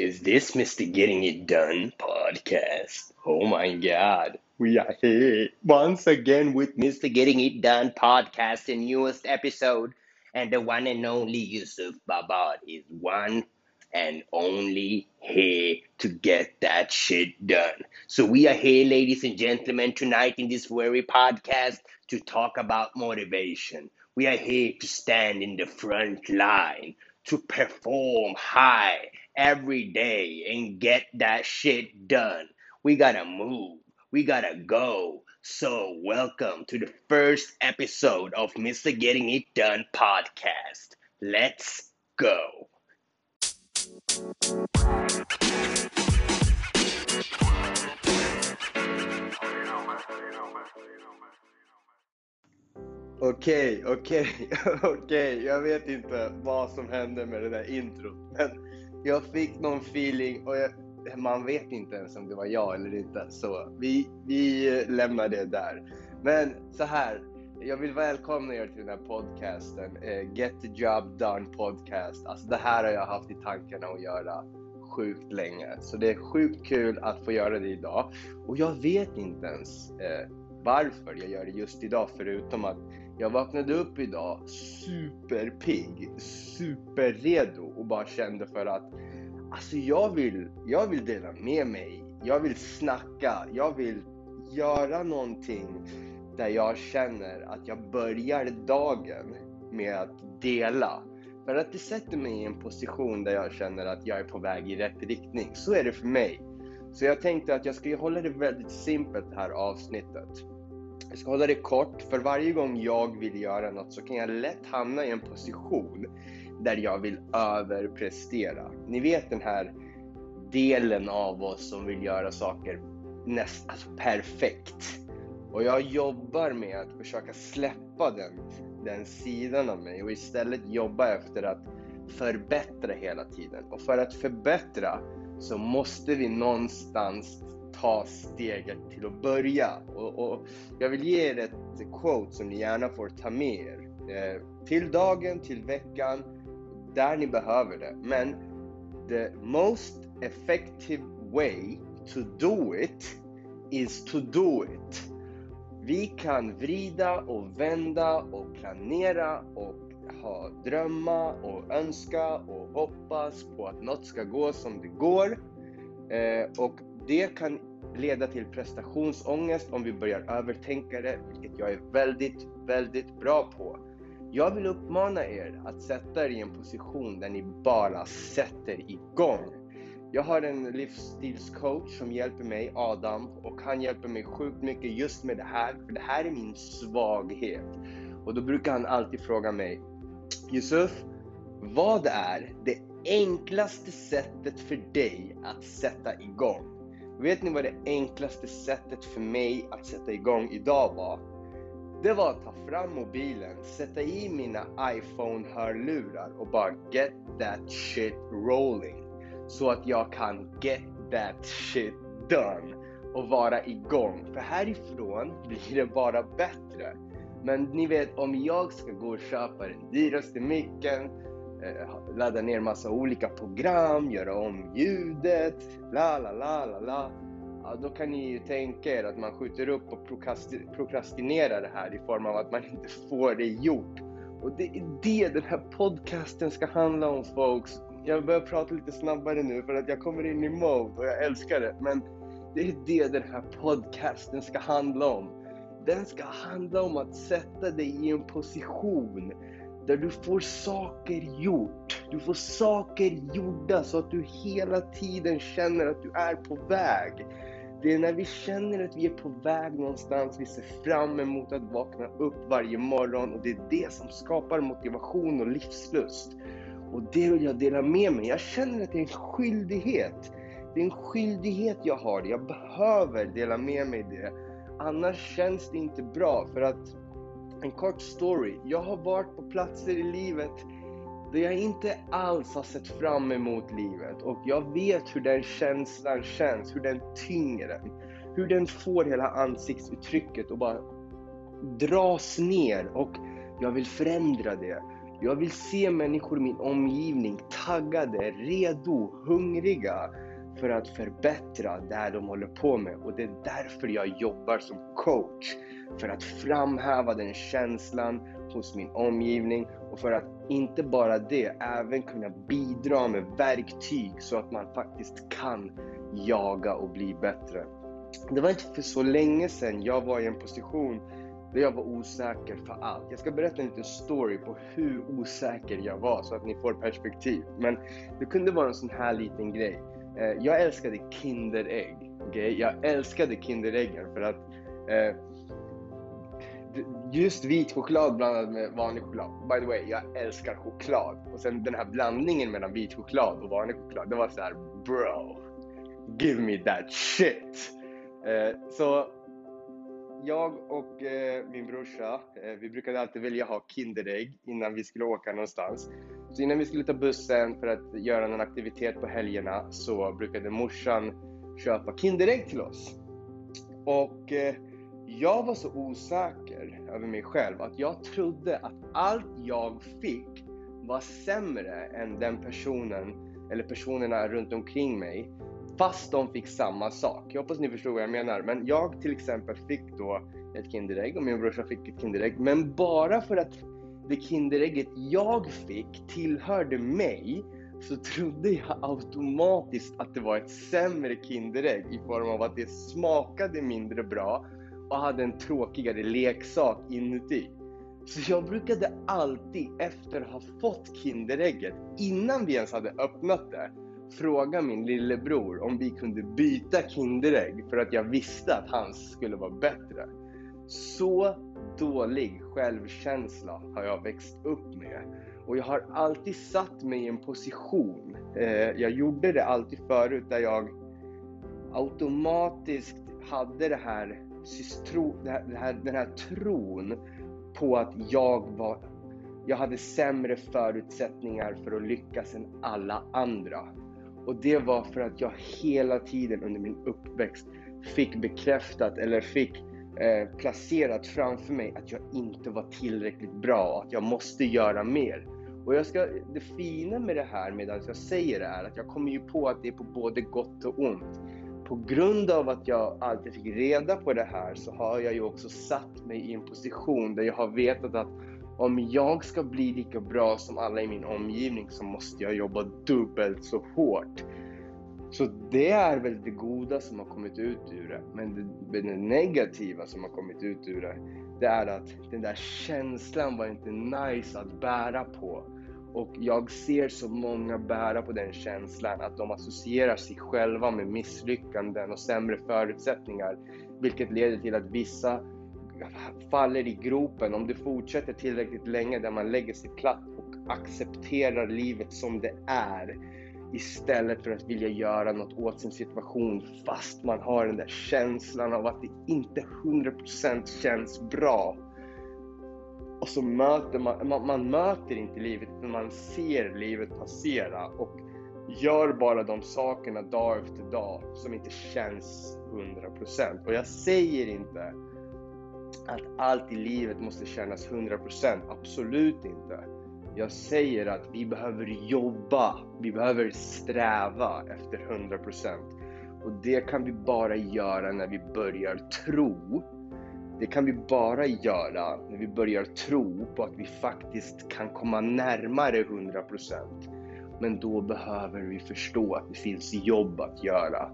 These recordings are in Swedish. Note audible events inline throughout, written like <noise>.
Is this Mr. Getting It Done podcast? Oh my god. We are here once again with Mr. Getting It Done podcast, the newest episode. And the one and only Yusuf Babad is one and only here to get that shit done. So we are here, ladies and gentlemen, tonight in this very podcast to talk about motivation. We are here to stand in the front line, to perform high every day and get that shit done. We gotta move. We gotta go. So, welcome to the first episode of Mr. Getting It Done podcast. Let's go. Okej, okej, okej. Jag vet inte vad som hände med det där introt. Men jag fick någon feeling och jag, man vet inte ens om det var jag eller inte. Så vi, vi lämnar det där. Men så här, jag vill välkomna er till den här podcasten. Eh, Get the job done podcast. Alltså det här har jag haft i tankarna att göra sjukt länge. Så det är sjukt kul att få göra det idag. Och jag vet inte ens eh, varför jag gör det just idag förutom att jag vaknade upp idag superpigg, superredo och bara kände för att alltså jag vill, jag vill dela med mig. Jag vill snacka, jag vill göra någonting där jag känner att jag börjar dagen med att dela. För att det sätter mig i en position där jag känner att jag är på väg i rätt riktning. Så är det för mig. Så jag tänkte att jag ska hålla det väldigt simpelt det här avsnittet. Jag ska hålla det kort, för varje gång jag vill göra något så kan jag lätt hamna i en position där jag vill överprestera. Ni vet den här delen av oss som vill göra saker nästan alltså perfekt. Och jag jobbar med att försöka släppa den, den sidan av mig och istället jobba efter att förbättra hela tiden. Och för att förbättra så måste vi någonstans ta steget till att börja. Och, och jag vill ge er ett quote som ni gärna får ta med er. Eh, till dagen, till veckan, där ni behöver det. Men the most effective way to do it is to do it. Vi kan vrida och vända och planera och ha drömma och önska och hoppas på att något ska gå som det går. Eh, och det kan leda till prestationsångest om vi börjar övertänka det, vilket jag är väldigt, väldigt bra på. Jag vill uppmana er att sätta er i en position där ni bara sätter igång. Jag har en livsstilscoach som hjälper mig, Adam, och han hjälper mig sjukt mycket just med det här, för det här är min svaghet. Och då brukar han alltid fråga mig, Yusuf, vad är det enklaste sättet för dig att sätta igång? Vet ni vad det enklaste sättet för mig att sätta igång idag var? Det var att ta fram mobilen, sätta i mina iPhone-hörlurar och bara get that shit rolling. Så att jag kan get that shit done och vara igång. För härifrån blir det bara bättre. Men ni vet, om jag ska gå och köpa den dyraste micken, Eh, ladda ner massa olika program, göra om ljudet, la la la la la. Ja, då kan ni ju tänka er att man skjuter upp och prokrastinerar det här i form av att man inte får det gjort. Och det är det den här podcasten ska handla om folks. Jag börjar prata lite snabbare nu för att jag kommer in i mode och jag älskar det. Men det är det den här podcasten ska handla om. Den ska handla om att sätta dig i en position där du får saker gjort. Du får saker gjorda så att du hela tiden känner att du är på väg. Det är när vi känner att vi är på väg någonstans, vi ser fram emot att vakna upp varje morgon och det är det som skapar motivation och livslust. Och det vill jag dela med mig. Jag känner att det är en skyldighet. Det är en skyldighet jag har. Jag behöver dela med mig det. Annars känns det inte bra för att en kort story. Jag har varit på platser i livet där jag inte alls har sett fram emot livet och jag vet hur den känslan känns, hur den tynger en. Hur den får hela ansiktsuttrycket och bara dras ner och jag vill förändra det. Jag vill se människor i min omgivning taggade, redo, hungriga för att förbättra det de håller på med. Och det är därför jag jobbar som coach. För att framhäva den känslan hos min omgivning och för att inte bara det, även kunna bidra med verktyg så att man faktiskt kan jaga och bli bättre. Det var inte för så länge sedan jag var i en position där jag var osäker för allt. Jag ska berätta en liten story på hur osäker jag var så att ni får perspektiv. Men det kunde vara en sån här liten grej. Eh, jag älskade Kinderägg. Okay? Jag älskade Kinderäggen för att eh, just vit choklad blandad med vanlig choklad. By the way, jag älskar choklad. Och sen den här blandningen mellan vit choklad och vanlig choklad. Det var så här, bro. Give me that shit. Eh, så jag och eh, min brorsa, eh, vi brukade alltid välja ha Kinderägg innan vi skulle åka någonstans. Så innan vi skulle ta bussen för att göra någon aktivitet på helgerna så brukade morsan köpa Kinderägg till oss. Och eh, jag var så osäker över mig själv att jag trodde att allt jag fick var sämre än den personen eller personerna runt omkring mig fast de fick samma sak. Jag hoppas ni förstår vad jag menar. Men jag till exempel fick då ett Kinderägg och min brorsa fick ett Kinderägg. Men bara för att det Kinderägget jag fick tillhörde mig så trodde jag automatiskt att det var ett sämre Kinderägg i form av att det smakade mindre bra och hade en tråkigare leksak inuti. Så jag brukade alltid efter ha fått Kinderägget, innan vi ens hade öppnat det, fråga min lillebror om vi kunde byta Kinderägg för att jag visste att hans skulle vara bättre. Så dålig självkänsla har jag växt upp med. Och jag har alltid satt mig i en position, eh, jag gjorde det alltid förut, där jag automatiskt hade det här, det här, den här tron på att jag var jag hade sämre förutsättningar för att lyckas än alla andra. Och det var för att jag hela tiden under min uppväxt fick bekräftat eller fick eh, placerat framför mig att jag inte var tillräckligt bra och att jag måste göra mer. Och jag ska, det fina med det här medan jag säger det är att jag kommer ju på att det är på både gott och ont. På grund av att jag alltid fick reda på det här så har jag ju också satt mig i en position där jag har vetat att om jag ska bli lika bra som alla i min omgivning så måste jag jobba dubbelt så hårt. Så det är väl det goda som har kommit ut ur det. Men det, det negativa som har kommit ut ur det, det är att den där känslan var inte nice att bära på. Och jag ser så många bära på den känslan att de associerar sig själva med misslyckanden och sämre förutsättningar. Vilket leder till att vissa faller i gropen om du fortsätter tillräckligt länge där man lägger sig platt och accepterar livet som det är istället för att vilja göra något åt sin situation fast man har den där känslan av att det inte 100% känns bra. Och så möter man, man, man möter inte livet utan man ser livet passera och gör bara de sakerna dag efter dag som inte känns 100%. Och jag säger inte att allt i livet måste kännas 100%. Absolut inte. Jag säger att vi behöver jobba, vi behöver sträva efter 100%. Och det kan vi bara göra när vi börjar tro. Det kan vi bara göra när vi börjar tro på att vi faktiskt kan komma närmare 100%. Men då behöver vi förstå att det finns jobb att göra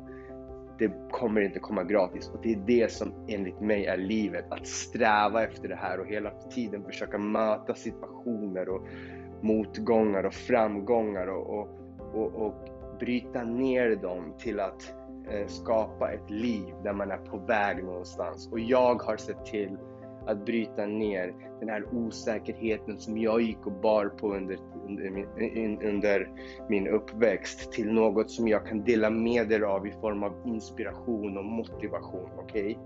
det kommer inte komma gratis. Och det är det som enligt mig är livet. Att sträva efter det här och hela tiden försöka möta situationer och motgångar och framgångar och, och, och, och bryta ner dem till att eh, skapa ett liv där man är på väg någonstans. Och jag har sett till att bryta ner den här osäkerheten som jag gick och bar på under, under, min, under min uppväxt till något som jag kan dela med er av i form av inspiration och motivation. Okay?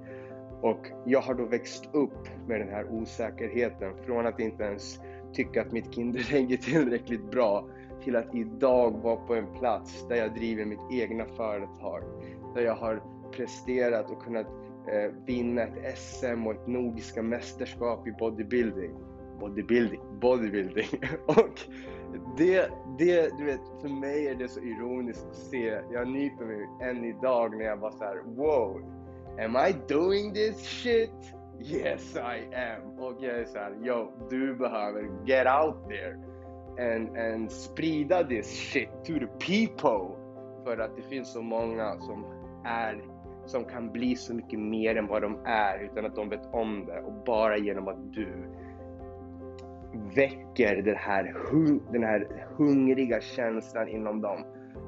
Och jag har då växt upp med den här osäkerheten från att inte ens tycka att mitt Kinderägg <laughs> är tillräckligt bra till att idag vara på en plats där jag driver mitt egna företag. Där jag har presterat och kunnat eh, vinna ett SM och ett nordiska mästerskap i bodybuilding. bodybuilding, bodybuilding. <laughs> och det, det, du vet, för mig är det så ironiskt att se. Jag nyper mig än idag när jag var så här, wow, am I doing this shit? Yes I am. Och jag är såhär, yo, du behöver get out there and, and sprida this shit to the people. För att det finns så många som är som kan bli så mycket mer än vad de är utan att de vet om det. Och bara genom att du väcker den här, den här hungriga känslan inom dem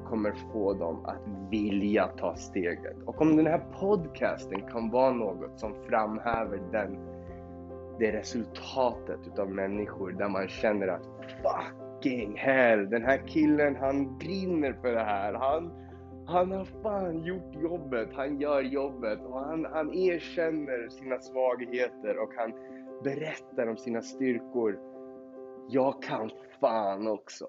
kommer få dem att vilja ta steget. Och om den här podcasten kan vara något som framhäver den, det resultatet utav människor där man känner att fucking hell, den här killen han brinner för det här. Han, han har fan gjort jobbet, han gör jobbet och han, han erkänner sina svagheter och han berättar om sina styrkor. Jag kan fan också.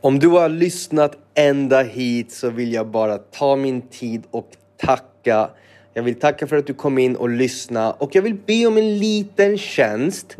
Om du har lyssnat ända hit så vill jag bara ta min tid och tacka. Jag vill tacka för att du kom in och lyssnade och jag vill be om en liten tjänst.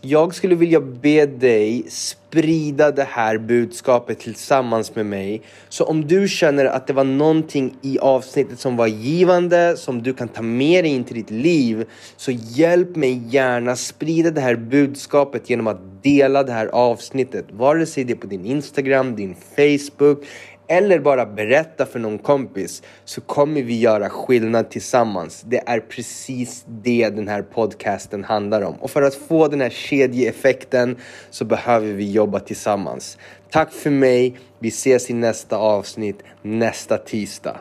Jag skulle vilja be dig sprida det här budskapet tillsammans med mig. Så om du känner att det var någonting i avsnittet som var givande, som du kan ta med dig in till ditt liv, så hjälp mig gärna sprida det här budskapet genom att dela det här avsnittet. Vare sig det är på din Instagram, din Facebook eller bara berätta för någon kompis så kommer vi göra skillnad tillsammans. Det är precis det den här podcasten handlar om. Och för att få den här kedjeeffekten så behöver vi jobba tillsammans. Tack för mig. Vi ses i nästa avsnitt nästa tisdag.